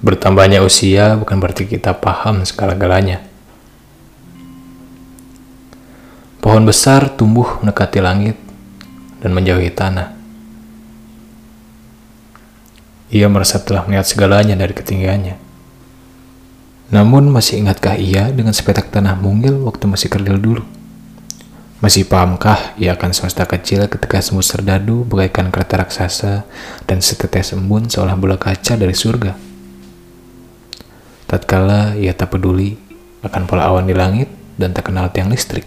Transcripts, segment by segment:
Bertambahnya usia bukan berarti kita paham segala-galanya. Pohon besar tumbuh mendekati langit dan menjauhi tanah. Ia merasa telah melihat segalanya dari ketinggiannya. Namun masih ingatkah ia dengan sepetak tanah mungil waktu masih kerdil dulu? Masih pahamkah ia akan semesta kecil ketika semut serdadu bagaikan kereta raksasa dan setetes embun seolah bola kaca dari surga? Tatkala ia tak peduli akan pola awan di langit dan tak kenal tiang listrik.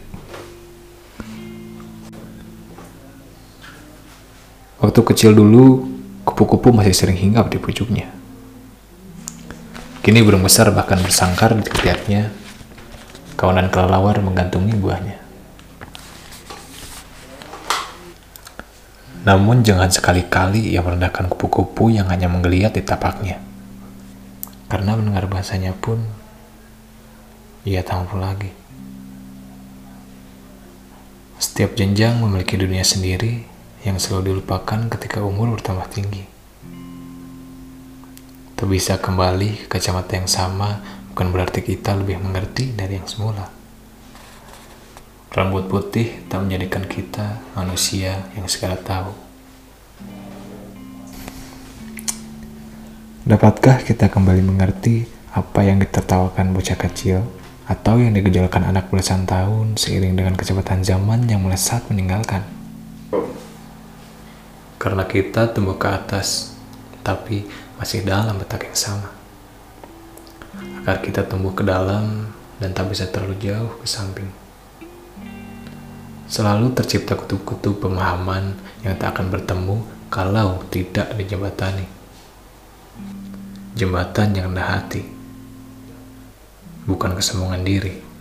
Waktu kecil dulu, kupu-kupu masih sering hinggap di pucuknya. Kini burung besar bahkan bersangkar di ketiaknya, kawanan kelelawar menggantungi buahnya. Namun jangan sekali-kali ia merendahkan kupu-kupu yang hanya menggeliat di tapaknya. Karena mendengar bahasanya pun, ia mampu lagi. Setiap jenjang memiliki dunia sendiri yang selalu dilupakan ketika umur bertambah tinggi. Tak bisa kembali ke kacamata yang sama bukan berarti kita lebih mengerti dari yang semula. Rambut putih tak menjadikan kita manusia yang segala tahu. Dapatkah kita kembali mengerti apa yang ditertawakan bocah kecil atau yang digejolakkan anak belasan tahun seiring dengan kecepatan zaman yang melesat meninggalkan? karena kita tumbuh ke atas, tapi masih dalam petak yang sama. Agar kita tumbuh ke dalam dan tak bisa terlalu jauh ke samping. Selalu tercipta kutub-kutub pemahaman yang tak akan bertemu kalau tidak dijembatani. Jembatan yang rendah hati, bukan kesombongan diri.